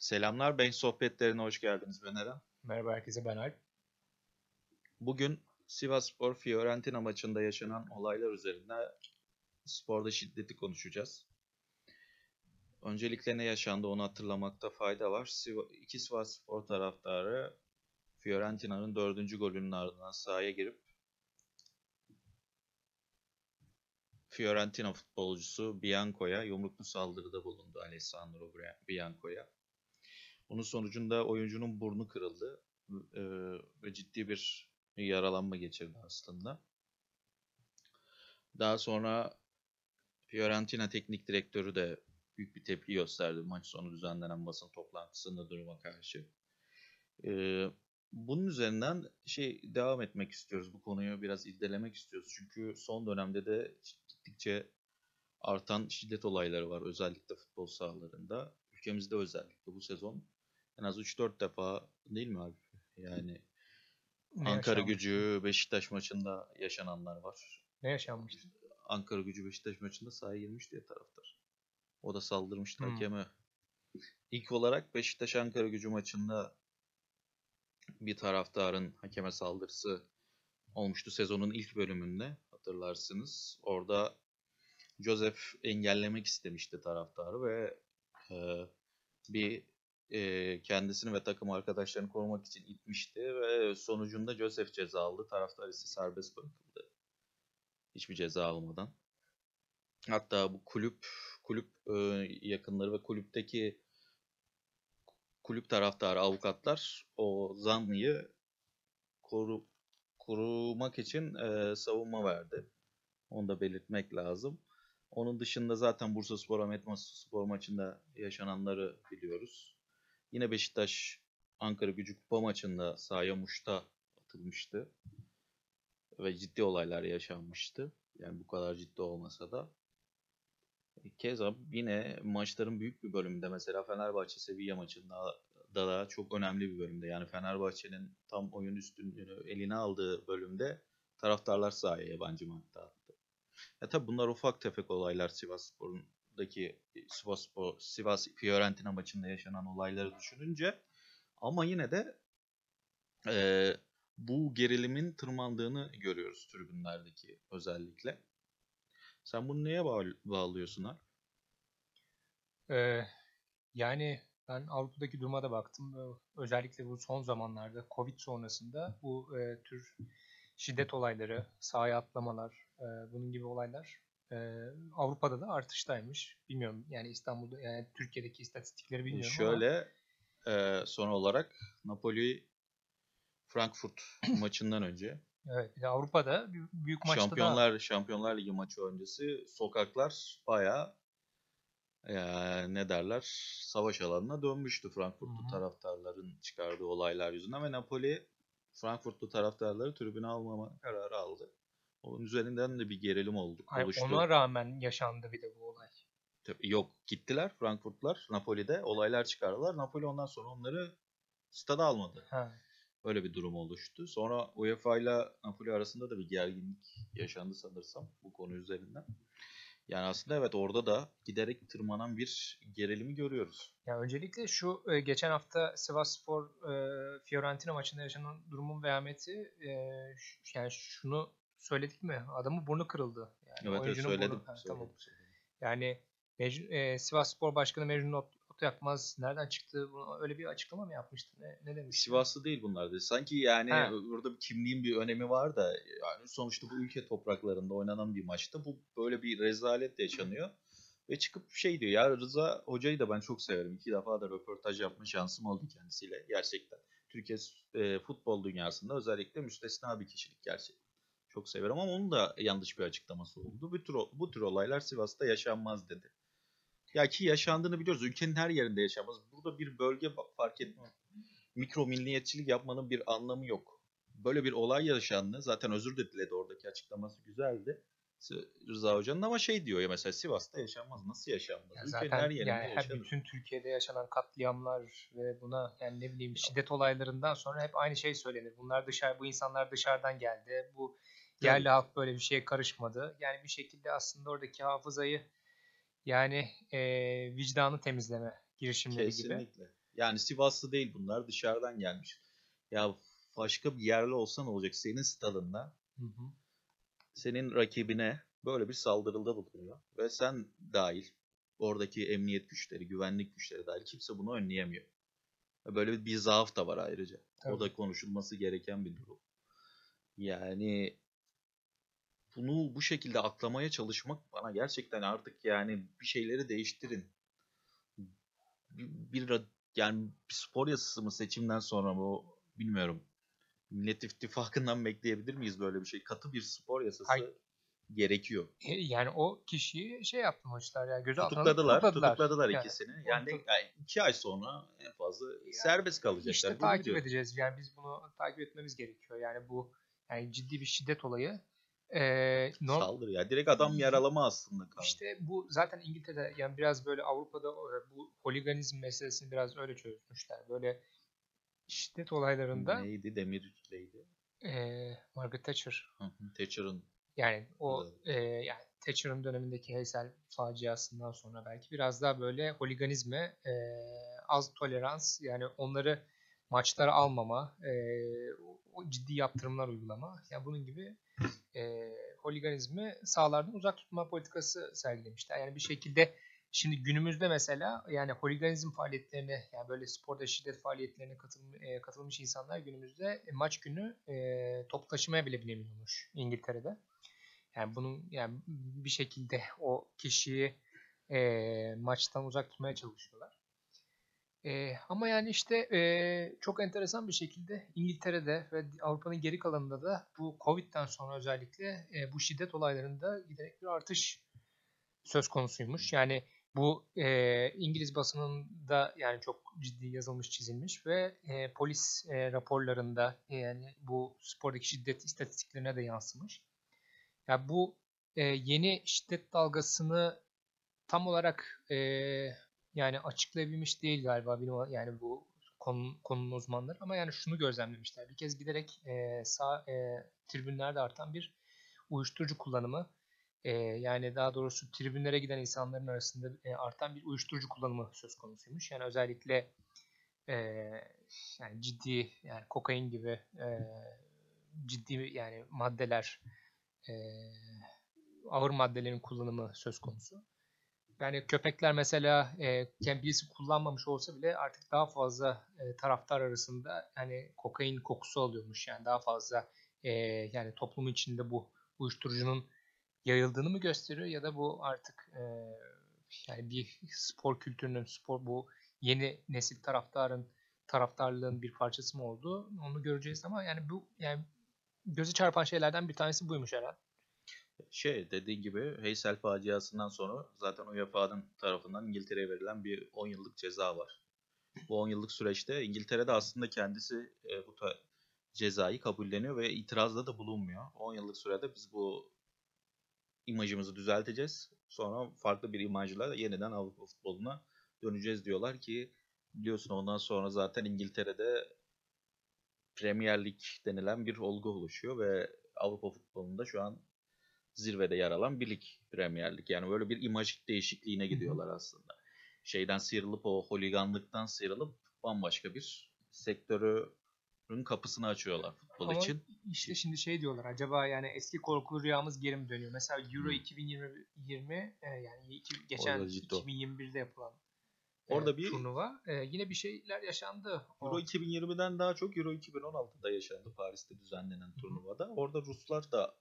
Selamlar, Bench Sohbetlerine hoş geldiniz ben Eren. Merhaba herkese ben Alp. Bugün Sivasspor Fiorentina maçında yaşanan olaylar üzerinde sporda şiddeti konuşacağız. Öncelikle ne yaşandı onu hatırlamakta fayda var. İki Sivasspor taraftarı Fiorentina'nın dördüncü golünün ardından sahaya girip Fiorentina futbolcusu Bianco'ya yumruklu saldırıda bulundu Alessandro Bia- Bianco'ya. Bunun sonucunda oyuncunun burnu kırıldı e, ve ciddi bir yaralanma geçirdi aslında. Daha sonra Fiorentina teknik direktörü de büyük bir tepki gösterdi maç sonu düzenlenen basın toplantısında duruma karşı. E, bunun üzerinden şey devam etmek istiyoruz. Bu konuyu biraz irdelemek istiyoruz. Çünkü son dönemde de gittikçe artan şiddet olayları var özellikle futbol sahalarında. Ülkemizde özellikle bu sezon en az 3-4 defa değil mi abi? Yani Ne Ankara yaşanmış? Gücü Beşiktaş maçında yaşananlar var. Ne yaşanmıştı? Ankara Gücü Beşiktaş maçında sahaya girmiş diye taraftar. O da saldırmıştı Hmm. hakeme. İlk olarak Beşiktaş Ankara Gücü maçında bir taraftarın hakeme saldırısı olmuştu sezonun ilk bölümünde hatırlarsınız. Orada Joseph engellemek istemişti taraftarı ve e, bir e, kendisini ve takım arkadaşlarını korumak için itmişti ve sonucunda Joseph ceza aldı. Taraftar ise serbest bırakıldı. Hiçbir ceza almadan. Hatta bu kulüp kulüp e, yakınları ve kulüpteki kulüp taraftarı avukatlar o zanlıyı koru, korumak için e, savunma verdi. Onu da belirtmek lazım. Onun dışında zaten Bursaspor Ahmet Spor maçında yaşananları biliyoruz. Yine Beşiktaş Ankara Gücü Kupa maçında sahaya muşta atılmıştı. Ve ciddi olaylar yaşanmıştı. Yani bu kadar ciddi olmasa da. Keza yine maçların büyük bir bölümünde mesela Fenerbahçe Sevilla maçında da, da çok önemli bir bölümde. Yani Fenerbahçe'nin tam oyun üstünlüğünü eline aldığı bölümde taraftarlar sahaya yabancı madde attı. Ya tabii bunlar ufak tefek olaylar Sivasspor'undaki Sivasspor, Sivas Fiorentina maçında yaşanan olayları düşününce ama yine de eee, bu gerilimin tırmandığını görüyoruz tribünlerdeki özellikle. Sen bunu neye bağ- bağlıyorsun ha? Ee, yani ben Avrupa'daki duruma da baktım. Ve Özellikle bu son zamanlarda Covid sonrasında bu e, tür şiddet olayları, sahaya atlamalar, e, bunun gibi olaylar e, Avrupa'da da artıştaymış. Bilmiyorum yani İstanbul'da yani Türkiye'deki istatistikleri bilmiyorum ama Şöyle eee, son olarak Napoli Frankfurt maçından önce evet bir de Avrupa'da bir- büyük maçta da Şampiyonlar Şampiyonlar Ligi maçı öncesi sokaklar bayağı eee, ne derler savaş alanına dönmüştü Frankfurtlu taraftarların çıkardığı olaylar yüzünden ve Napoli Frankfurtlu taraftarları tribüne almama kararı aldı. Onun üzerinden de bir gerilim oldu, Hayır, oluştu. ona rağmen yaşandı bir de bu olay. Tabii Yok gittiler Frankfurtlar Napoli'de olaylar çıkardılar. Napoli ondan sonra onları stada almadı. Ha. Öyle bir durum oluştu. Sonra UEFA ile Napoli arasında da bir gerginlik yaşandı sanırsam bu konu üzerinden. Yani aslında evet orada da giderek tırmanan bir gerilimi görüyoruz. Ya öncelikle şu e, geçen hafta Sivasspor e, Fiorentina maçında yaşanan durumun vehameti e, yani şunu söyledik mi? Adamın burnu kırıldı. Yani Evet, evet söyledim. burnu- ha, söyledim, tamam. Yani Mecnun, e, Sivasspor Başkanı Mecnun Ot, Otyakmaz nereden çıktı? Bunu, öyle bir açıklama mı yapmıştı? Ne, ne demişti? Sivaslı değil bunlar dedi. Sanki yani Ha. burada bir kimliğin bir önemi var da yani sonuçta bu ülke topraklarında oynanan bir maçta bu böyle bir rezalet yaşanıyor. Ve çıkıp şey diyor ya Rıza Hoca'yı da ben çok severim. İki defa da röportaj yapma şansım oldu kendisiyle gerçekten. Türkiye e, futbol dünyasında özellikle müstesna bir kişilik gerçekten. Çok severim ama onun da yanlış bir açıklaması oldu. Bu tür, bu tür olaylar Sivas'ta yaşanmaz dedi. Ya ki yaşandığını biliyoruz. Ülkenin her yerinde yaşanmaz. Burada bir bölge fark etmez. Mikro milliyetçilik yapmanın bir anlamı yok. Böyle bir olay yaşandı. Zaten özür de diledi oradaki açıklaması güzeldi. Rıza Hoca'nın ama şey diyor ya mesela Sivas'ta yaşanmaz. Nasıl yaşanmaz? Ya zaten her yerinde yani her bütün Türkiye'de yaşanan katliamlar ve buna yani ne bileyim şiddet olaylarından sonra hep aynı şey söylenir. Bunlar dışarı bu insanlar dışarıdan geldi. Bu yerli halk böyle bir şeye karışmadı. Yani bir şekilde aslında oradaki hafızayı yani eee vicdanı temizleme girişimleri gibi. Kesinlikle. Yani Sivaslı değil bunlar dışarıdan gelmiş. Ya başka bir yerli olsa ne olacak? Senin stadında Hı hı. senin rakibine böyle bir saldırıda bulunuyor. Ve sen dahil oradaki emniyet güçleri, güvenlik güçleri dahil kimse bunu önleyemiyor. Böyle bir zaaf da var ayrıca. O Tabii. da konuşulması gereken bir durum. Yani bunu bu şekilde aklamaya çalışmak bana gerçekten artık yani bir şeyleri değiştirin. Bir, bir yani bir spor yasası mı seçimden sonra mı bilmiyorum. Millet İttifakı'ndan bekleyebilir miyiz böyle bir şey? Katı bir spor yasası Hayır. gerekiyor. E, Yani o kişiyi şey yaptı maçlar ya gözaltına Tutukladılar, tutukladılar. tutukladılar Yani ikisini. Yani, yani iki ay sonra en fazla serbest kalacaklar. İşte takip diyorum. edeceğiz. Yani biz bunu takip etmemiz gerekiyor. Yani bu yani ciddi bir şiddet olayı. Ee, norm- Saldırı ya. Direkt adam yaralama aslında. kanun. İşte bu zaten İngiltere'de yani biraz böyle Avrupa'da bu holiganizm meselesini biraz öyle çözmüşler. Böyle şiddet olaylarında Neydi? Demir'leydi. e, Margaret Thatcher Thatcher'ın yani o e, yani Thatcher'ın dönemindeki Heysel faciasından sonra belki biraz daha böyle holiganizme e, az tolerans yani onları maçlara almama, e, o- ciddi yaptırımlar uygulama. Yani bunun gibi e, holiganizmi sahalardan uzak tutma politikası sergilemişler. Yani bir şekilde şimdi günümüzde mesela yani holiganizm faaliyetlerine yani böyle sporda şiddet faaliyetlerine katılm- e, katılmış insanlar günümüzde e, maç günü e, top taşımaya bile binemiyormuş İngiltere'de. Yani bunun yani bir şekilde o kişiyi e, maçtan uzak tutmaya çalışıyorlar. E, ama yani işte e, çok enteresan bir şekilde İngiltere'de ve Avrupa'nın geri kalanında da bu Covid'den sonra özellikle e, bu şiddet olaylarında giderek bir artış söz konusuymuş. Yani bu e, İngiliz basınında yani çok ciddi yazılmış çizilmiş ve e, polis e, raporlarında e, yani bu spordaki şiddet istatistiklerine de yansımış. Ya bu e, yeni şiddet dalgasını tam olarak e, yani açıklayabilmiş değil galiba benim yani bu konu, konunun uzmanları ama yani şunu gözlemlemişler. Bir kez giderek e, sağ e, tribünlerde artan bir uyuşturucu kullanımı e, yani daha doğrusu tribünlere giden insanların arasında e, artan bir uyuşturucu kullanımı söz konusuymuş. Yani özellikle e, yani ciddi yani kokain gibi e, ciddi yani maddeler e, ağır maddelerin kullanımı söz konusu. Yani köpekler mesela e, birisi kullanmamış olsa bile artık daha fazla e, taraftar arasında yani kokain kokusu alıyormuş. Yani daha fazla e, yani toplumun içinde bu uyuşturucunun yayıldığını mı gösteriyor ya da bu artık e, yani bir spor kültürünün spor bu yeni nesil taraftarın taraftarlığın bir parçası mı oldu onu göreceğiz ama yani bu yani gözü çarpan şeylerden bir tanesi buymuş herhalde. Şey dediğin gibi Heysel faciasından sonra zaten UEFA'nın tarafından İngiltere'ye verilen bir 10 yıllık ceza var. Bu 10 yıllık süreçte İngiltere'de aslında kendisi e, bu cezayı kabulleniyor ve itirazda da bulunmuyor. 10 yıllık sürede biz bu imajımızı düzelteceğiz. Sonra farklı bir imajla yeniden Avrupa futboluna döneceğiz diyorlar ki biliyorsun ondan sonra zaten İngiltere'de Premier Lig denilen bir olgu oluşuyor ve Avrupa futbolunda şu an zirvede yer alan bir lig Premier Lig. Yani böyle bir imaj değişikliğine gidiyorlar aslında. Şeyden sıyrılıp o holiganlıktan sıyrılıp bambaşka bir sektörün kapısını açıyorlar futbol Ama için. işte şimdi şey diyorlar acaba yani eski korkulu rüyamız geri mi dönüyor? Mesela Euro Hmm. 2020 20, e, yani iki- geçen Orada ciddi o. 2021'de yapılan e, Orada bir- turnuva e, yine bir şeyler yaşandı. O- Euro 2020'den daha çok Euro 2016'da yaşandı Paris'te düzenlenen turnuvada. Orada Ruslar da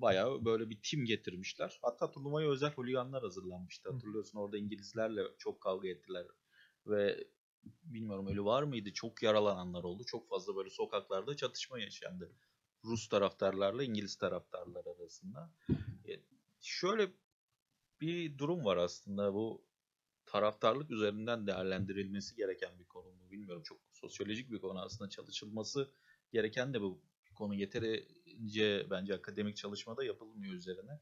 bayağı böyle bir tim getirmişler. Hatta turnuvaya özel holiganlar hazırlanmıştı. Hatırlıyorsun orada İngilizlerle çok kavga ettiler. Ve bilmiyorum ölü var mıydı? Çok yaralananlar oldu. Çok fazla böyle sokaklarda çatışma yaşandı. Rus taraftarlarla İngiliz taraftarlar arasında. E, şöyle bir durum var aslında bu taraftarlık üzerinden değerlendirilmesi gereken bir konu mu bilmiyorum. Çok sosyolojik bir konu aslında çalışılması gereken de bu konu yeterince bence akademik çalışmada yapılmıyor üzerine.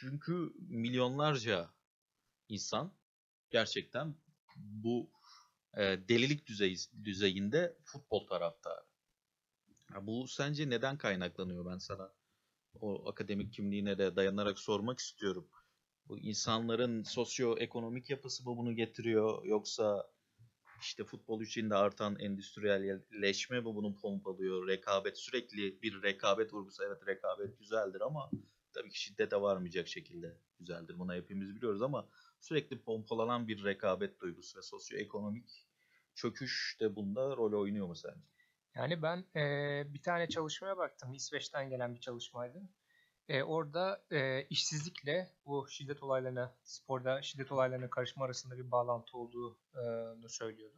Çünkü milyonlarca insan gerçekten bu e, delilik düzeyi, düzeyinde futbol taraftarı. Ya bu sence neden kaynaklanıyor ben sana o akademik kimliğine de dayanarak sormak istiyorum. Bu insanların sosyoekonomik yapısı mı bunu getiriyor yoksa işte futbol için de artan endüstriyelleşme mi bunu pompalıyor? Rekabet sürekli bir rekabet vurgusu. Evet rekabet güzeldir ama tabii ki şiddete varmayacak şekilde güzeldir. Bunu hepimiz biliyoruz ama sürekli pompalanan bir rekabet duygusu ve sosyoekonomik çöküş de bunda rol oynuyor mu sence? Yani ben eee, bir tane çalışmaya baktım. İsveç'ten gelen bir çalışmaydı. E, orada e, işsizlikle bu şiddet olaylarına, sporda şiddet olaylarına karışma arasında bir bağlantı olduğunu söylüyordu.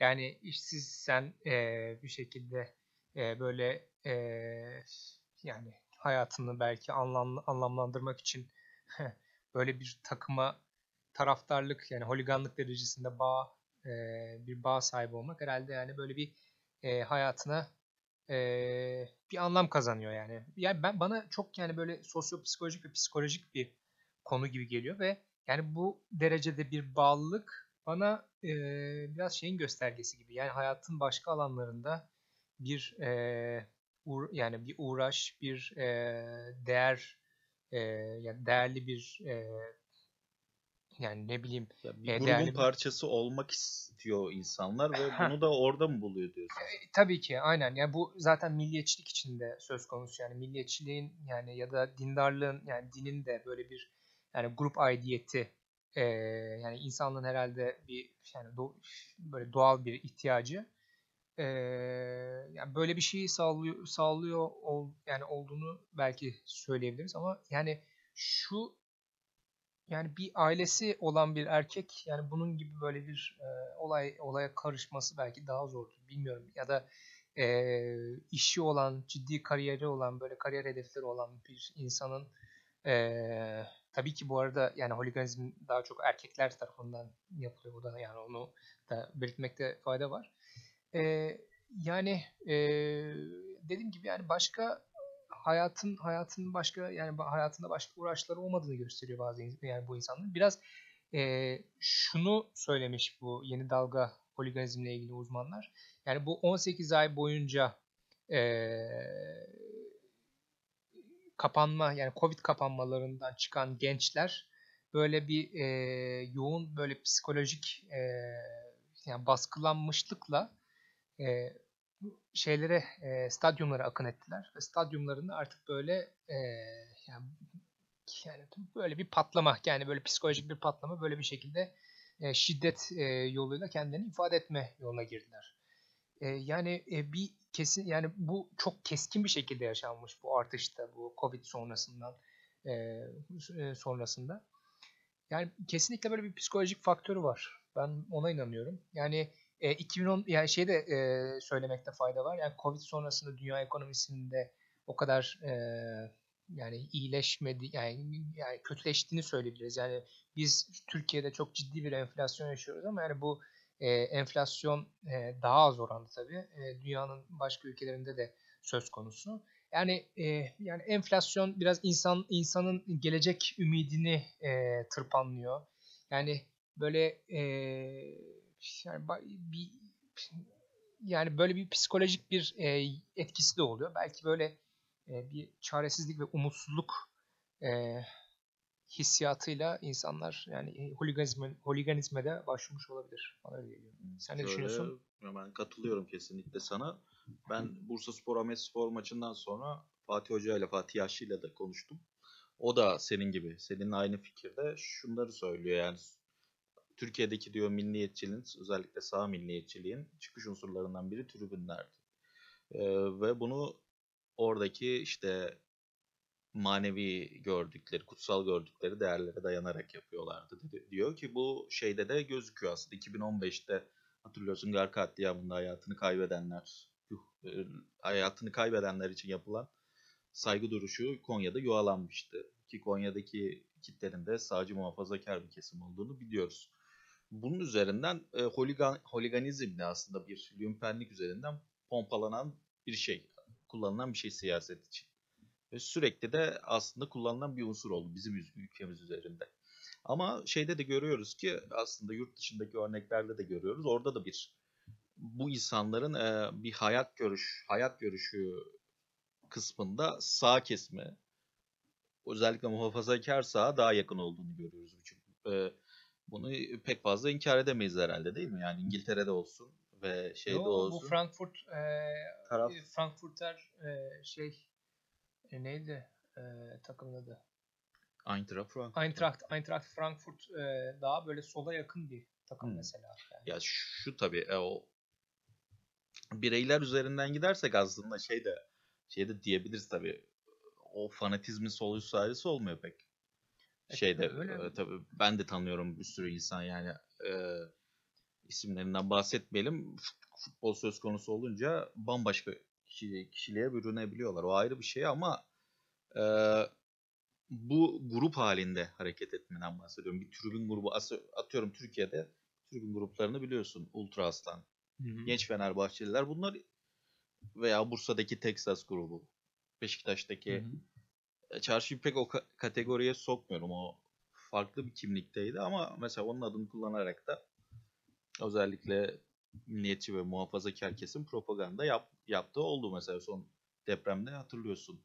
Yani işsizsen e, bir şekilde e, böyle e, yani hayatını belki anlam, anlamlandırmak için böyle bir takıma taraftarlık yani holiganlık derecesinde bağ e, bir bağ sahibi olmak herhalde yani böyle bir e, hayatına e, bir anlam kazanıyor yani. Yani ben bana çok yani böyle sosyopsikolojik ve psikolojik bir konu gibi geliyor ve yani bu derecede bir bağlılık bana e, biraz şeyin göstergesi gibi. Yani hayatın başka alanlarında bir e, uğra- yani bir uğraş, bir e, değer e, yani değerli bir e, yani ne bileyim Ya bir e, grubun değerli parçası olmak istiyor insanlar ve bunu da orada mı buluyor diyorsun? E, Tabii ki aynen. Yani bu zaten milliyetçilik içinde söz konusu. Yani milliyetçiliğin yani ya da dindarlığın yani dinin de böyle bir yani grup aidiyeti e, yani insanlığın herhalde bir yani do- böyle doğal bir ihtiyacı. E, yani böyle bir şeyi sağlıyor sağlıyor ol, yani olduğunu belki söyleyebiliriz ama yani şu yani bir ailesi olan bir erkek yani bunun gibi böyle bir e, olay olaya karışması belki daha zordur. Bilmiyorum ya da e, işi olan, ciddi kariyeri olan, böyle kariyer hedefleri olan bir insanın e, tabii ki bu arada yani holiganizm daha çok erkekler tarafından yapılıyor bu da yani onu da belirtmekte fayda var. E, yani e, dediğim gibi yani başka hayatın hayatın başka yani hayatında başka uğraşları olmadığını gösteriyor bazı yani bu insanların. Biraz e, şunu söylemiş bu yeni dalga holiganizmle ilgili uzmanlar. Yani bu 18 ay boyunca e, kapanma yani Covid kapanmalarından çıkan gençler böyle bir e, yoğun böyle psikolojik e, yani baskılanmışlıkla e, şeylere e, stadyumlara akın ettiler ve stadyumlarında artık böyle e, yani, yani böyle bir patlama yani böyle psikolojik bir patlama böyle bir şekilde e, şiddet e, yoluyla kendilerini ifade etme yoluna girdiler. E, yani e, bir kesin yani bu çok keskin bir şekilde yaşanmış bu artışta bu Covid sonrasından e, e, sonrasında. Yani kesinlikle böyle bir psikolojik faktörü var. Ben ona inanıyorum. Yani e, 2010 yani şeyde e, söylemekte fayda var. Yani Covid sonrasında dünya ekonomisinde o kadar e, yani iyileşmedi yani, yani kötüleştiğini söyleyebiliriz. Yani biz Türkiye'de çok ciddi bir enflasyon yaşıyoruz ama yani bu e, enflasyon e, daha az oranda tabii. E, dünyanın başka ülkelerinde de söz konusu. Yani e, yani enflasyon biraz insan insanın gelecek ümidini e, tırpanlıyor. Yani böyle e, yani bir yani böyle bir psikolojik bir e, etkisi de oluyor. Belki böyle e, bir çaresizlik ve umutsuzluk e, hissiyatıyla insanlar yani e, holiganizme, holiganizme de başvurmuş olabilir. Bana öyle geliyor. Sen ne Şöyle, düşünüyorsun? Ben katılıyorum kesinlikle sana. Ben Bursa Spor Ahmet Spor maçından sonra Fatih Hoca ile Fatih Yaşlı ile de konuştum. O da senin gibi, seninle aynı fikirde şunları söylüyor yani Türkiye'deki diyor milliyetçiliğin özellikle sağ milliyetçiliğin çıkış unsurlarından biri tribünlerdi. Ee, ve bunu oradaki işte manevi gördükleri, kutsal gördükleri değerlere dayanarak yapıyorlardı. Diyor ki bu şeyde de gözüküyor aslında. 2015'te hatırlıyorsun Gar katliamında hayatını kaybedenler, e, hayatını kaybedenler için yapılan saygı duruşu Konya'da yuvalanmıştı. Ki Konya'daki kitlerin de sağcı muhafazakar bir kesim olduğunu biliyoruz. Bunun üzerinden e, holigan, holiganizm de aslında bir lümpenlik üzerinden pompalanan bir şey. Kullanılan bir şey siyaset için. Ve sürekli de aslında kullanılan bir unsur oldu bizim ül- ülkemiz üzerinde. Ama şeyde de görüyoruz ki aslında yurt dışındaki örneklerde de görüyoruz. Orada da bir bu insanların e, bir hayat görüş, hayat görüşü kısmında sağ kesme özellikle muhafazakar sağa daha yakın olduğunu görüyoruz. Çünkü e, Bunu pek fazla inkar edemeyiz herhalde değil mi? Yani İngiltere'de olsun ve şeyde Yo, olsun. bu Frankfurt e, taraf Frankfurter e, şey e, neydi e, takımın adı? Eintracht Frankfurt. Eintracht, Eintracht Frankfurt e, daha böyle sola yakın bir takım Hmm. mesela. Yani. Ya şu tabii e, o bireyler üzerinden gidersek aslında şey de şey de diyebiliriz tabii. O fanatizmin sol üst olmuyor pek. E, Şeyde e, tabii ben de tanıyorum bir sürü insan yani e, isimlerinden bahsetmeyelim. Fut- Futbol söz konusu olunca bambaşka kişi, kişiliğe bürünebiliyorlar. O ayrı bir şey ama e, bu grup halinde hareket etmeden bahsediyorum. Bir tribün grubu atıyorum Türkiye'de tribün gruplarını biliyorsun. Ultra Aslan, Hı hı. Genç Fenerbahçeliler bunlar veya Bursa'daki Texas grubu, Hı Beşiktaş'taki hı. e, çarşıyı pek o ka- kategoriye sokmuyorum. O farklı bir kimlikteydi ama mesela onun adını kullanarak da özellikle milliyetçi ve muhafazakar kesim propaganda yap, yaptığı oldu mesela son depremde hatırlıyorsun.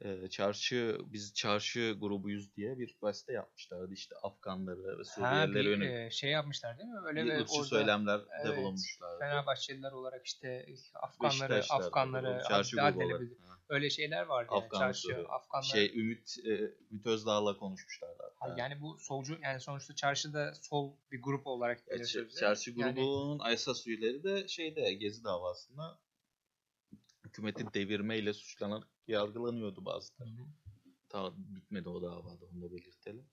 E, çarşı biz çarşı grubuyuz diye bir gazete yapmışlardı işte Afganları ve Suriyelilere yönelik e, şey yapmışlar değil mi? Öyle bir ırkçı orada söylemler de evet, bulunmuşlardı. Fenerbahçeliler olarak işte Afganları, Beşiktaşlar, Afganları çarşı grubu olarak. Öyle şeyler vardı yani Afgan çarşı, usulü. Afganlar. Şey Ümit e, Ümit Özdağ'la konuşmuşlardı. Ha, yani bu solcu yani sonuçta çarşıda sol bir grup olarak Ya. Çarşı Yani- grubunun esas üyeleri de şeyde Gezi davasında hükümeti devirmeyle suçlanarak yargılanıyordu bazıları. Ta bitmedi o davada onu da belirtelim.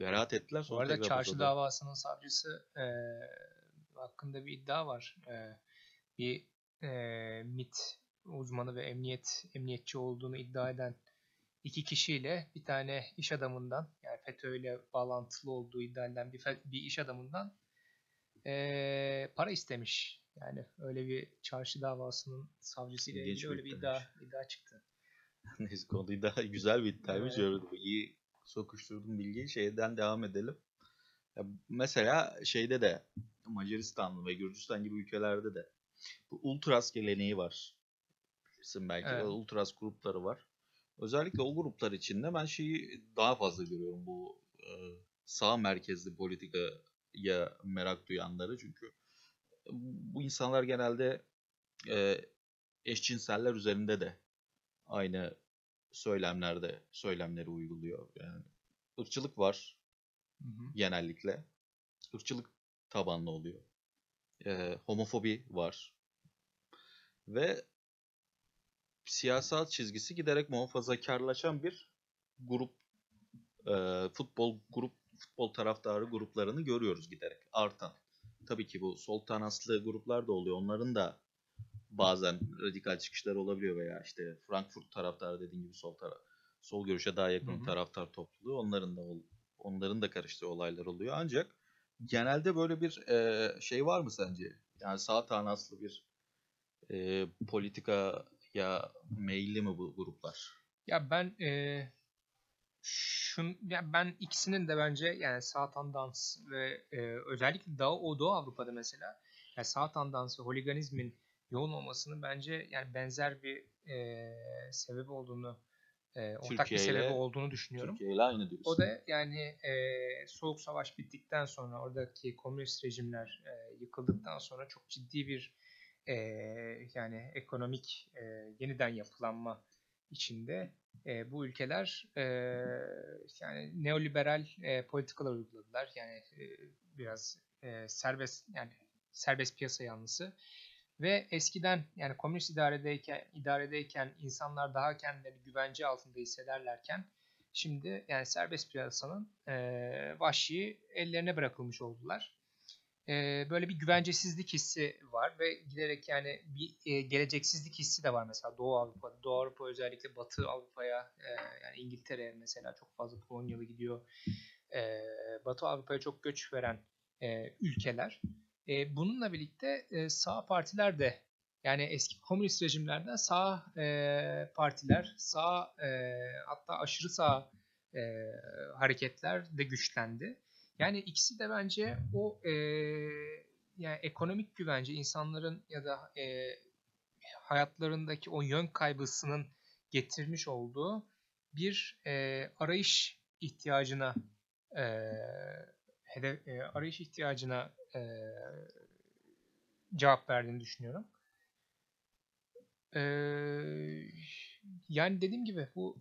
Beraat ettiler Bu sonra arada tekrar çarşı uzadı. davasının savcısı e, hakkında bir iddia var. E, bir e, MIT uzmanı ve emniyet emniyetçi olduğunu iddia eden iki kişiyle bir tane iş adamından yani FETÖ'yle bağlantılı olduğu iddia edilen bir, bir iş adamından e, para istemiş. Yani öyle bir çarşı davasının savcısıyla ilgili bir öyle bir iddia, iddia çıktı. Neyse konuyu daha güzel bir iddiaymış. Evet. İyi sokuşturdum bilgiyi. Şeyden devam edelim. Ya mesela şeyde de Macaristan ve Gürcistan gibi ülkelerde de bu ultras geleneği var. Bilirsin belki. Evet. Ultras grupları var. Özellikle o gruplar içinde ben şeyi daha fazla görüyorum bu sağ merkezli politikaya merak duyanları çünkü bu insanlar genelde e, eşcinseller üzerinde de aynı söylemlerde söylemleri uyguluyor. Yani ırkçılık var Hı hı. genellikle. Irkçılık tabanlı oluyor. Ee, homofobi var. Ve siyasal çizgisi giderek muhafazakarlaşan bir grup e, futbol grup futbol taraftarı gruplarını görüyoruz giderek artan. Tabii ki bu sol tanaslı gruplar da oluyor. Onların da bazen radikal çıkışları olabiliyor veya işte Frankfurt taraftarı dediğin gibi sol taraf sol görüşe daha yakın Hı hı. taraftar topluluğu onların da onların da karıştığı olaylar oluyor. Ancak genelde böyle bir e, şey var mı sence? Yani sağ tanaslı bir e, politikaya meyilli mi bu gruplar? Ya ben eee şun ya ben ikisinin de bence yani sağ tandans ve eee, özellikle Doğu, o Doğu Avrupa'da mesela yani sağ tandans ve holiganizmin yoğun olmasının bence yani benzer bir eee sebebi olduğunu eee, ortak bir Türkiye sebebi olduğunu düşünüyorum. Türkiye ile aynı diyorsun. O da yani eee, soğuk savaş bittikten sonra oradaki komünist rejimler eee, yıkıldıktan sonra çok ciddi bir eee, yani ekonomik eee, yeniden yapılanma içinde eee, bu ülkeler eee, yani neoliberal eee, politikalar uyguladılar. Yani eee, biraz eee, serbest yani serbest piyasa yanlısı ve eskiden yani komünist idaredeyken idaredeyken insanlar daha kendilerini güvence altında hissederlerken Şimdi yani serbest piyasanın e, vahşi ellerine bırakılmış oldular. E, böyle bir güvencesizlik hissi var ve giderek yani bir e, geleceksizlik hissi de var mesela Doğu Avrupa'da. Doğu Avrupa özellikle Batı Avrupa'ya e, yani İngiltere mesela çok fazla Polonyalı gidiyor. E, Batı Avrupa'ya çok göç veren e, ülkeler. E, bununla birlikte e, sağ partiler de yani eski komünist rejimlerden sağ e, partiler, sağ e, hatta aşırı sağ e, hareketler de güçlendi. Yani ikisi de bence o e, yani ekonomik güvence insanların ya da e, hayatlarındaki o yön kaybısının getirmiş olduğu bir e, arayış ihtiyacına e, hedef e, arayış ihtiyacına e, cevap verdiğini düşünüyorum. E, yani dediğim gibi bu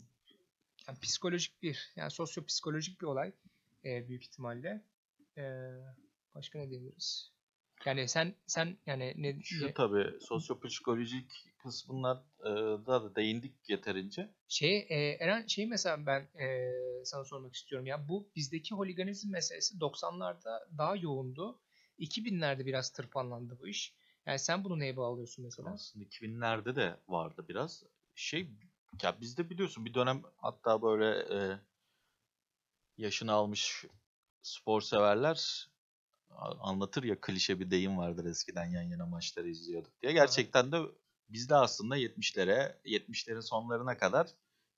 yani psikolojik bir yani sosyopsikolojik bir olay e, büyük ihtimalle. E, başka ne diyebiliriz? Yani sen sen yani ne, Şu ne- tabii sosyopsikolojik kısmından e, da da değindik yeterince. Şey, e, Eren şey mesela ben e, sana sormak istiyorum. Ya bu bizdeki holiganizm meselesi 90'larda daha yoğundu. 2000'lerde biraz tırpanlandı bu iş. Yani sen bunu neye bağlıyorsun mesela? Aslında 2000'lerde de vardı biraz. Şey ya bizde biliyorsun bir dönem hatta böyle e, yaşını almış spor severler anlatır ya klişe bir deyim vardır eskiden yan yana maçları izliyorduk diye. Gerçekten de bizde aslında 70'lere 70'lerin sonlarına kadar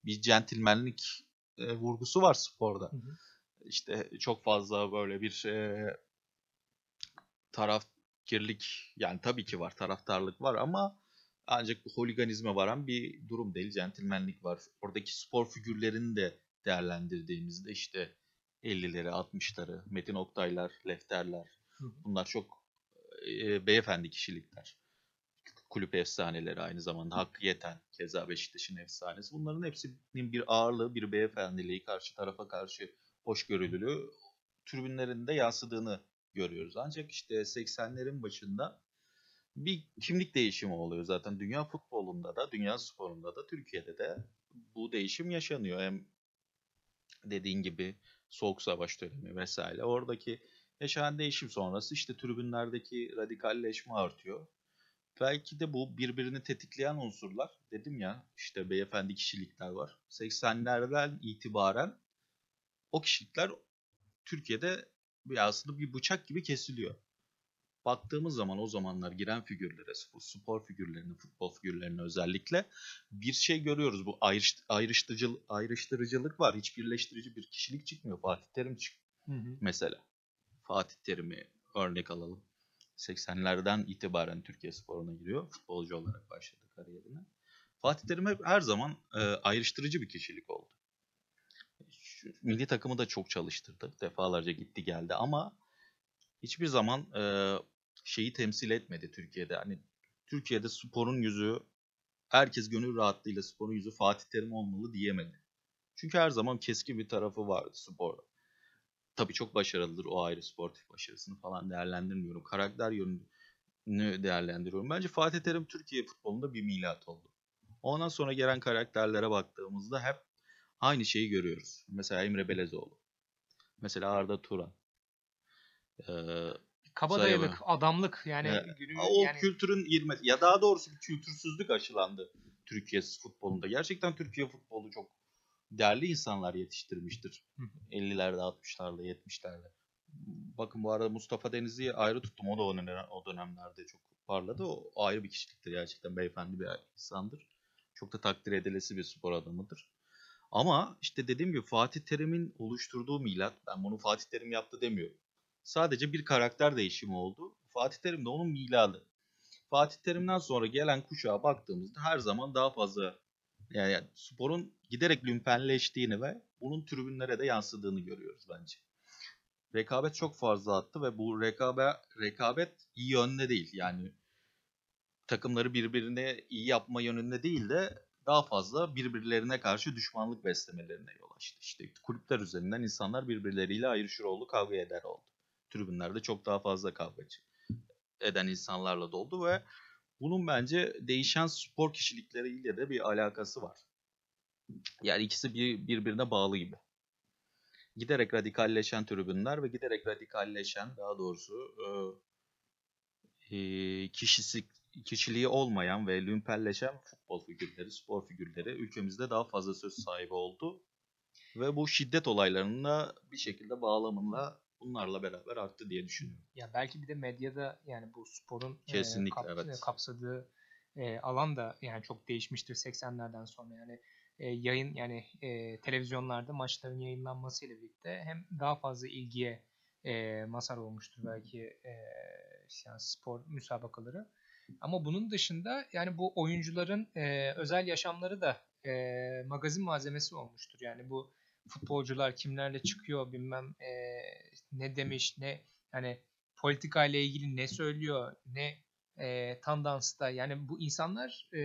bir centilmenlik e, vurgusu var sporda. Hı hı. İşte çok fazla böyle bir e, tarafkirlik yani tabii ki var taraftarlık var ama ancak holiganizme varan bir durum değil. Centilmenlik var. Oradaki spor figürlerini de değerlendirdiğimizde işte 50'leri, 60'ları, Metin Oktaylar, Lefterler bunlar çok e, beyefendi kişilikler. Kulüp efsaneleri aynı zamanda. Hakkı Yeten, keza Beşiktaş'ın efsanesi. Bunların hepsinin bir ağırlığı, bir beyefendiliği, karşı tarafa karşı hoşgörülülüğü tribünlerinde yansıdığını görüyoruz. Ancak işte 80'lerin başında bir kimlik değişimi oluyor zaten. Dünya futbolunda da, dünya sporunda da, Türkiye'de de bu değişim yaşanıyor. Hem dediğin gibi Soğuk Savaş dönemi vesaire. Oradaki yaşanan değişim sonrası işte tribünlerdeki radikalleşme artıyor. Belki de bu birbirini tetikleyen unsurlar. Dedim ya işte beyefendi kişilikler var. 80'lerden itibaren o kişilikler Türkiye'de aslında bir bıçak gibi kesiliyor. Baktığımız zaman o zamanlar giren figürlere, spor, spor figürlerine, futbol figürlerine özellikle bir şey görüyoruz. Bu ayrış, ayrıştırıcılık, ayrıştırıcılık var. Hiç birleştirici bir kişilik çıkmıyor. Fatih Terim Hı hı. mesela. Fatih Terim'i örnek alalım. 80'lerden itibaren Türkiye sporuna giriyor. Futbolcu olarak başladı kariyerine. Fatih Terim hep her zaman e, ayrıştırıcı bir kişilik oldu. Şu, milli takımı da çok çalıştırdı. Defalarca gitti geldi ama hiçbir zaman e, şeyi temsil etmedi Türkiye'de. Hani Türkiye'de sporun yüzü herkes gönül rahatlığıyla sporun yüzü Fatih Terim olmalı diyemedi. Çünkü her zaman keskin bir tarafı vardı sporda. Tabii çok başarılıdır o ayrı sportif başarısını falan değerlendirmiyorum. Karakter yönünü değerlendiriyorum. Bence Fatih Terim Türkiye futbolunda bir milat oldu. Ondan sonra gelen karakterlere baktığımızda hep aynı şeyi görüyoruz. Mesela Emre Belezoğlu. Mesela Arda Turan. Ee, Kabadayılık, Sayalım. adamlık yani Evet. günü o yani kültürün girmesi ya daha doğrusu bir kültürsüzlük aşılandı Türkiye futbolunda. Gerçekten Türkiye futbolu çok değerli insanlar yetiştirmiştir. Hı hı. 50'lerde, 60'larda, 70'lerde. Bakın bu arada Mustafa Denizli'yi ayrı tuttum. O da o dönemlerde çok parladı. O ayrı bir kişiliktir gerçekten. Beyefendi bir insandır. Çok da takdir edilesi bir spor adamıdır. Ama işte dediğim gibi Fatih Terim'in oluşturduğu milat, ben bunu Fatih Terim yaptı demiyorum. Sadece bir karakter değişimi oldu. Fatih Terim de onun miladı. Fatih Terim'den sonra gelen kuşağa baktığımızda her zaman daha fazla yani, sporun giderek lümpenleştiğini ve bunun tribünlere de yansıdığını görüyoruz bence. Rekabet çok fazla attı ve bu rekabet, rekabet iyi yönde değil. Yani takımları birbirine iyi yapma yönünde değil de daha fazla birbirlerine karşı düşmanlık beslemelerine yol açtı. İşte kulüpler üzerinden insanlar birbirleriyle ayrışır oldu, kavga eder oldu. Tribünlerde çok daha fazla kavgacı eden insanlarla doldu ve bunun bence değişen spor kişilikleriyle de bir alakası var. Yani ikisi bir, birbirine bağlı gibi. Giderek radikalleşen tribünler ve giderek radikalleşen daha doğrusu e, e, kişisi, kişiliği olmayan ve lümpenleşen futbol figürleri, spor figürleri ülkemizde daha fazla söz sahibi oldu. Ve bu şiddet olaylarının da bir şekilde bağlamında bunlarla beraber arttı diye düşünüyorum. ya belki bir de medyada yani bu sporun e, Kesinlikle, kap- evet. kapsadığı e, alan da yani çok değişmiştir 80'lerden sonra yani e, yayın yani e, televizyonlarda maçların yayınlanmasıyla birlikte hem daha fazla ilgiye e, mazhar olmuştur belki e, yani spor müsabakaları. Ama bunun dışında yani bu oyuncuların e, özel yaşamları da e, magazin malzemesi olmuştur. Yani bu futbolcular kimlerle çıkıyor bilmem e, ne demiş ne yani politika ile ilgili ne söylüyor ne e, tandansta yani bu insanlar e,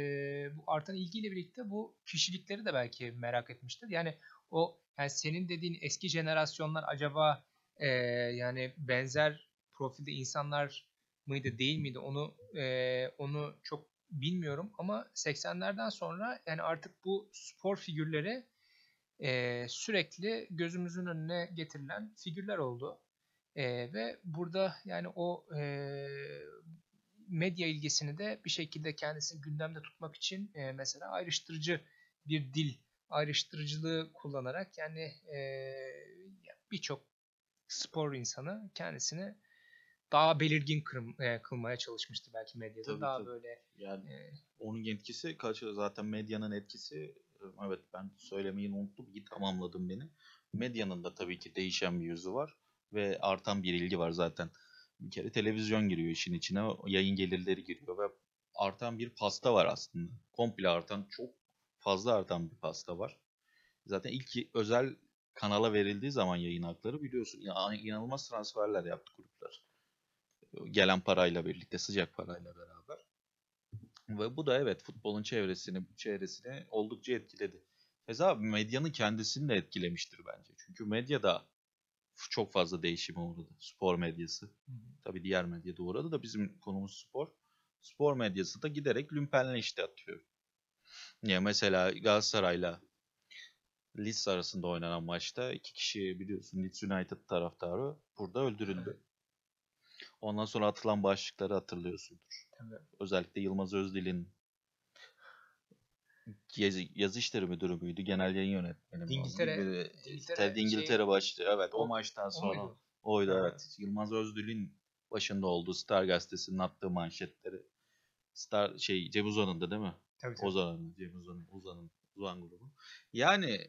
bu artan ilgiyle birlikte bu kişilikleri de belki merak etmiştir. Yani o yani senin dediğin eski jenerasyonlar acaba e, yani benzer profilde insanlar mıydı değil miydi onu e, onu çok bilmiyorum ama 80'lerden sonra yani artık bu spor figürleri e, sürekli gözümüzün önüne getirilen figürler oldu. E, ve burada yani o e, medya ilgisini de bir şekilde kendisini gündemde tutmak için e, mesela ayrıştırıcı bir dil ayrıştırıcılığı kullanarak yani e, birçok spor insanı kendisini daha belirgin kırm- e, kılmaya çalışmıştı belki medyada. Tabii, daha tabii. böyle Yani e, onun etkisi kaç zaten medyanın etkisi evet ben söylemeyi unuttum iyi tamamladım beni. Medyanın da tabii ki değişen bir yüzü var ve artan bir ilgi var zaten. Bir kere televizyon giriyor işin içine, yayın gelirleri giriyor ve artan bir pasta var aslında. Komple artan, çok fazla artan bir pasta var. Zaten ilk özel kanala verildiği zaman yayın hakları biliyorsun inanılmaz transferler yaptı kulüpler. Gelen parayla birlikte, sıcak parayla beraber. Ve bu da evet futbolun çevresini çevresini oldukça etkiledi. Abi medyanın kendisini de etkilemiştir bence. Çünkü medya da çok fazla değişime uğradı. Spor medyası. Tabii diğer medya da uğradı da bizim konumuz spor. Spor medyası da giderek lümpenleşti atıyor. Ya mesela Galatasaray'la Leeds arasında oynanan maçta iki kişi biliyorsun Leeds United taraftarı burada öldürüldü. Ondan sonra atılan başlıkları hatırlıyorsundur. tabii. Özellikle Yılmaz Özdil'in yazı, yazı işleri müdürü müydü? Genel yayın yönetmeni? İngiltere- İngiltere Tabii İngiltere şey- başlığı. Evet o, O- maçtan o sonra muydu? oydu Ha. evet. Yılmaz Özdil'in başında olduğu Star gazetesinin attığı manşetleri. Star şey Cem Uzan'ın da değil mi? Tabii, tabii. Ozan'ın, Cem Uzan'ın, Uzan'ın, Uzan grubu. Yani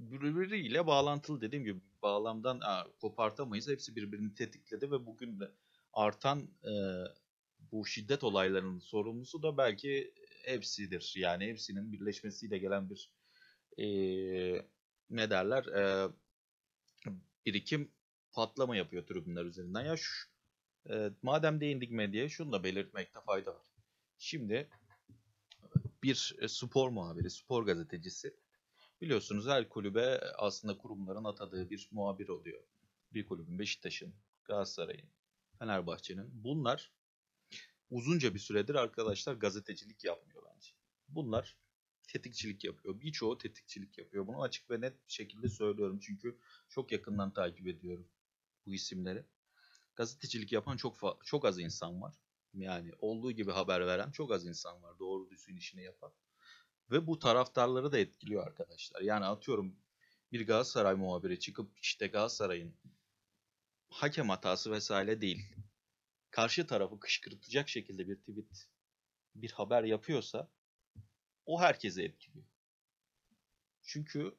birbiriyle bağlantılı dediğim gibi bağlamdan aa, kopartamayız. Hepsi birbirini tetikledi ve bugün de artan e, bu şiddet olaylarının sorumlusu da belki hepsidir. Yani hepsinin birleşmesiyle gelen bir e, ne derler e, birikim patlama yapıyor tribünler üzerinden. Ya şu, e, madem değindik medyaya şunu da belirtmekte fayda var. Şimdi bir spor muhabiri, spor gazetecisi biliyorsunuz her kulübe aslında kurumların atadığı bir muhabir oluyor. Bir kulübün Beşiktaş'ın, Galatasaray'ın, Fenerbahçe'nin. Bunlar uzunca bir süredir arkadaşlar gazetecilik yapmıyor bence. Bunlar tetikçilik yapıyor. Birçoğu tetikçilik yapıyor. Bunu açık ve net bir şekilde söylüyorum. Çünkü çok yakından takip ediyorum bu isimleri. Gazetecilik yapan çok çok az insan var. Yani olduğu gibi haber veren çok az insan var. Doğru düzgün işini yapan. Ve bu taraftarları da etkiliyor arkadaşlar. Yani atıyorum bir Galatasaray muhabiri çıkıp işte Galatasaray'ın hakem hatası vesaire değil. Karşı tarafı kışkırtacak şekilde bir tweet, bir haber yapıyorsa o herkese etkiliyor. Çünkü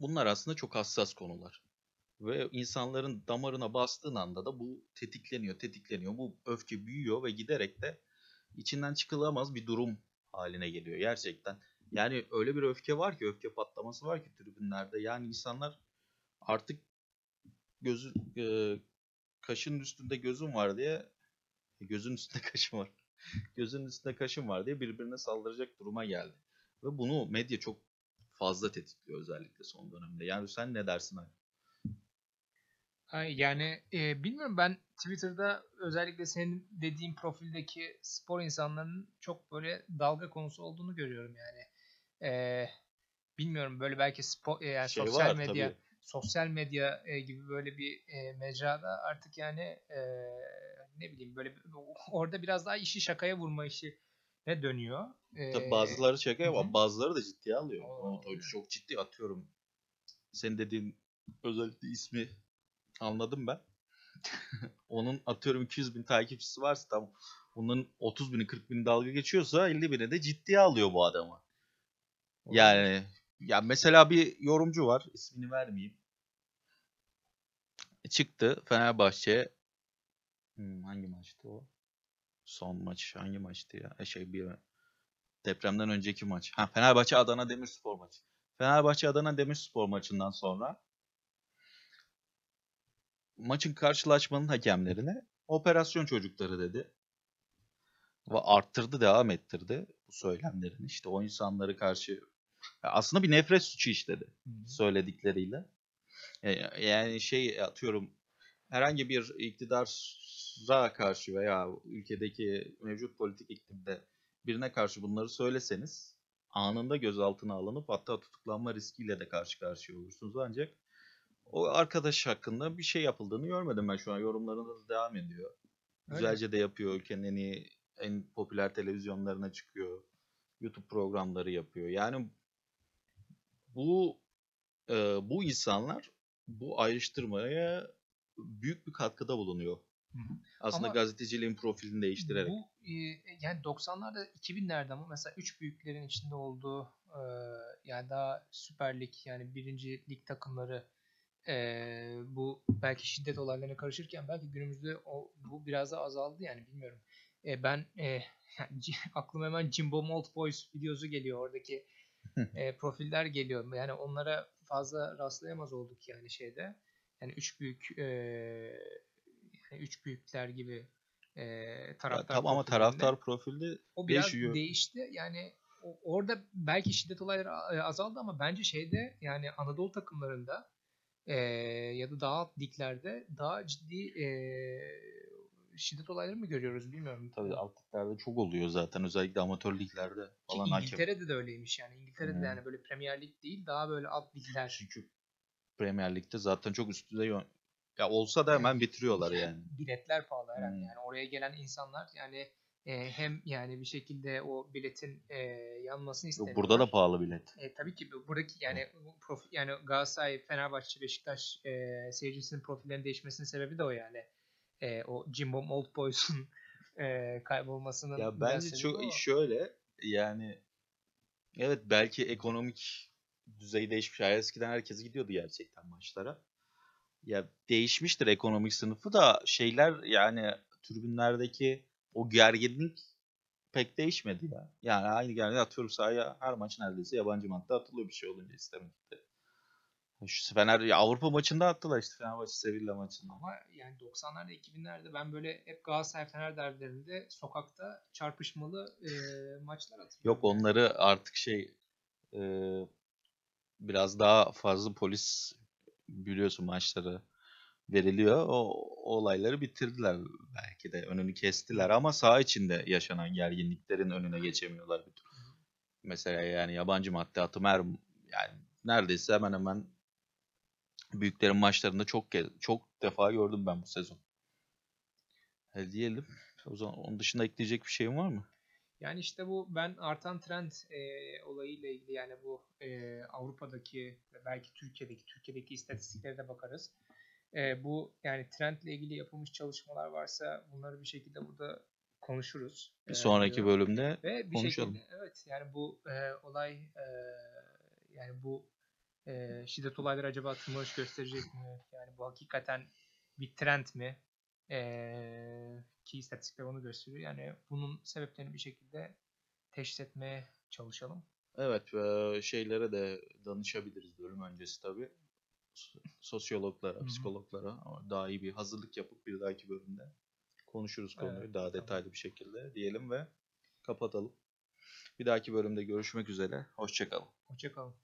bunlar aslında çok hassas konular. Ve insanların damarına bastığın anda da bu tetikleniyor, tetikleniyor. Bu öfke büyüyor ve giderek de içinden çıkılamaz bir durum haline geliyor gerçekten. Yani öyle bir öfke var ki, öfke patlaması var ki tribünlerde. Yani insanlar artık gözü e, kaşın üstünde gözüm var diye gözün üstünde kaşım var. gözün üstünde kaşım var diye birbirine saldıracak duruma geldi. Ve bunu medya çok fazla tetikliyor özellikle son dönemde. Yani sen ne dersin Ali? Ay, Yani e, bilmiyorum ben Twitter'da özellikle senin dediğin profildeki spor insanlarının çok böyle dalga konusu olduğunu görüyorum yani. E, bilmiyorum böyle belki spor, e, yani Şey sosyal var medya tabii. sosyal medya e, gibi böyle bir e, mecrada artık yani e, ne bileyim böyle bir- orada biraz daha işi şakaya vurma işi ne dönüyor. E, Tabii bazıları şaka hı hı. ama bazıları da ciddiye alıyor. O- O, çok ciddi atıyorum. Senin dediğin özellikle ismi anladım ben. Onun atıyorum 200 bin takipçisi varsa tamam. Bunun 30 bini 40 bini dalga geçiyorsa 50 bini de ciddiye alıyor bu adamı. Yani ya mesela bir yorumcu var ismini vermeyeyim. Çıktı Fenerbahçe Hmm, hangi maçtı o? Son maç hangi maçtı ya? E, Şey bir depremden önceki maç. Ha Fenerbahçe Adana Demirspor maçı. Fenerbahçe Adana Demirspor maçından sonra maçın karşılaşmanın hakemlerine operasyon çocukları dedi. Ve arttırdı, devam ettirdi bu söylemlerini. İşte o insanları karşı aslında bir nefret suçu işledi söyledikleriyle. E, Yani şey atıyorum herhangi bir iktidara karşı veya ülkedeki mevcut politik iklimde birine karşı bunları söyleseniz anında gözaltına alınıp hatta tutuklanma riskiyle de karşı karşıya olursunuz. Ancak o arkadaş hakkında bir şey yapıldığını görmedim ben şu an. Yorumlarında da devam ediyor. Öyle. Güzelce de yapıyor. Ülkenin en iyi, en popüler televizyonlarına çıkıyor. YouTube programları yapıyor. Yani bu e, bu insanlar bu ayrıştırmaya büyük bir katkıda bulunuyor. Hı hı. Aslında Ama gazeteciliğin profilini değiştirerek. Bu e, yani 90'larda 2000'lerde ama mesela üç büyüklerin içinde olduğu e, yani daha Süper Lig yani birinci lig takımları e, bu belki şiddet olaylarına karışırken belki günümüzde o, bu biraz da azaldı yani bilmiyorum. E, ben e, aklıma hemen Jimbo Malt Boys videosu geliyor oradaki e, profiller geliyor. Yani onlara fazla rastlayamaz olduk yani şeyde. Yani üç büyük e, yani üç büyükler gibi e, Ya taraftar tamam ama profillerinde. taraftar profilde o biraz değişiyor. değişti. Yani orada belki şiddet olayları azaldı ama bence şeyde yani Anadolu takımlarında e, ya da daha alt liglerde daha ciddi e, şiddet olayları mı görüyoruz bilmiyorum. Tabii alt liglerde çok oluyor zaten. Özellikle amatör liglerde Ki falan hakem. İngiltere'de de öyleymiş yani. İngiltere'de Hmm. yani böyle Premier Lig değil daha böyle alt ligler. Çünkü Premier Lig'de zaten çok üst düzey ya olsa da hemen bitiriyorlar yani. Biletler pahalı herhalde. Hmm. Yani oraya gelen insanlar yani e, hem yani bir şekilde o biletin e, yanmasını Yok, istemiyorlar. burada da pahalı bilet. E, tabii ki bu- buradaki yani bu profi, yani Galatasaray, Fenerbahçe, Beşiktaş e, seyircisinin profillerinin değişmesinin sebebi de o yani. E, o Jimbo Old Boys'un e, kaybolmasının Ya bence çok o. şöyle yani evet belki ekonomik düzey değişmiş. Yani eskiden herkes gidiyordu gerçekten maçlara. Ya değişmiştir ekonomik sınıfı da şeyler yani tribünlerdeki o gerginlik pek değişmedi ya. Yani aynı gerginlik atıyorum sahaya her maç neredeyse yabancı madde atılıyor bir şey olunca istemekte. Şu Fener ya Avrupa maçında attılar işte Fenerbahçe Sevilla maçında. Ama yani 90'larda 2000'lerde ben böyle hep Galatasaray Fener derbilerinde sokakta çarpışmalı e, maçlar hatırlıyorum. Yok onları artık şey e, biraz daha fazla polis biliyorsun maçları veriliyor. O, o olayları bitirdiler belki de önünü kestiler ama saha içinde yaşanan gerginliklerin önüne geçemiyorlar bir türlü. Mesela yani yabancı madde atımı her yani neredeyse hemen hemen büyüklerin maçlarında çok kez, çok defa gördüm ben bu sezon. E, diyelim. O zaman onun dışında ekleyecek bir şeyin var mı? Yani işte bu ben artan trend e, olayıyla ilgili yani bu e, Avrupa'daki ve belki Türkiye'deki Türkiye'deki istatistiklere de bakarız. E, bu yani trendle ilgili yapılmış çalışmalar varsa bunları bir şekilde burada konuşuruz. Bir E, sonraki diyorum. bölümde Ve bir konuşalım. şekilde evet yani bu e, olay e, yani bu e, şiddet olayları acaba tırmanış gösterecek mi? Yani bu hakikaten bir trend mi? E, ki istatistikler onu gösteriyor. Yani bunun sebeplerini bir şekilde teşhis etmeye çalışalım. Evet, e, şeylere de danışabiliriz bölüm öncesi tabii. Sosyologlara, psikologlara daha iyi bir hazırlık yapıp bir dahaki bölümde konuşuruz konuyu Evet, daha tamam. detaylı bir şekilde diyelim ve kapatalım. Bir dahaki bölümde görüşmek üzere. Hoşçakalın. Hoşçakalın.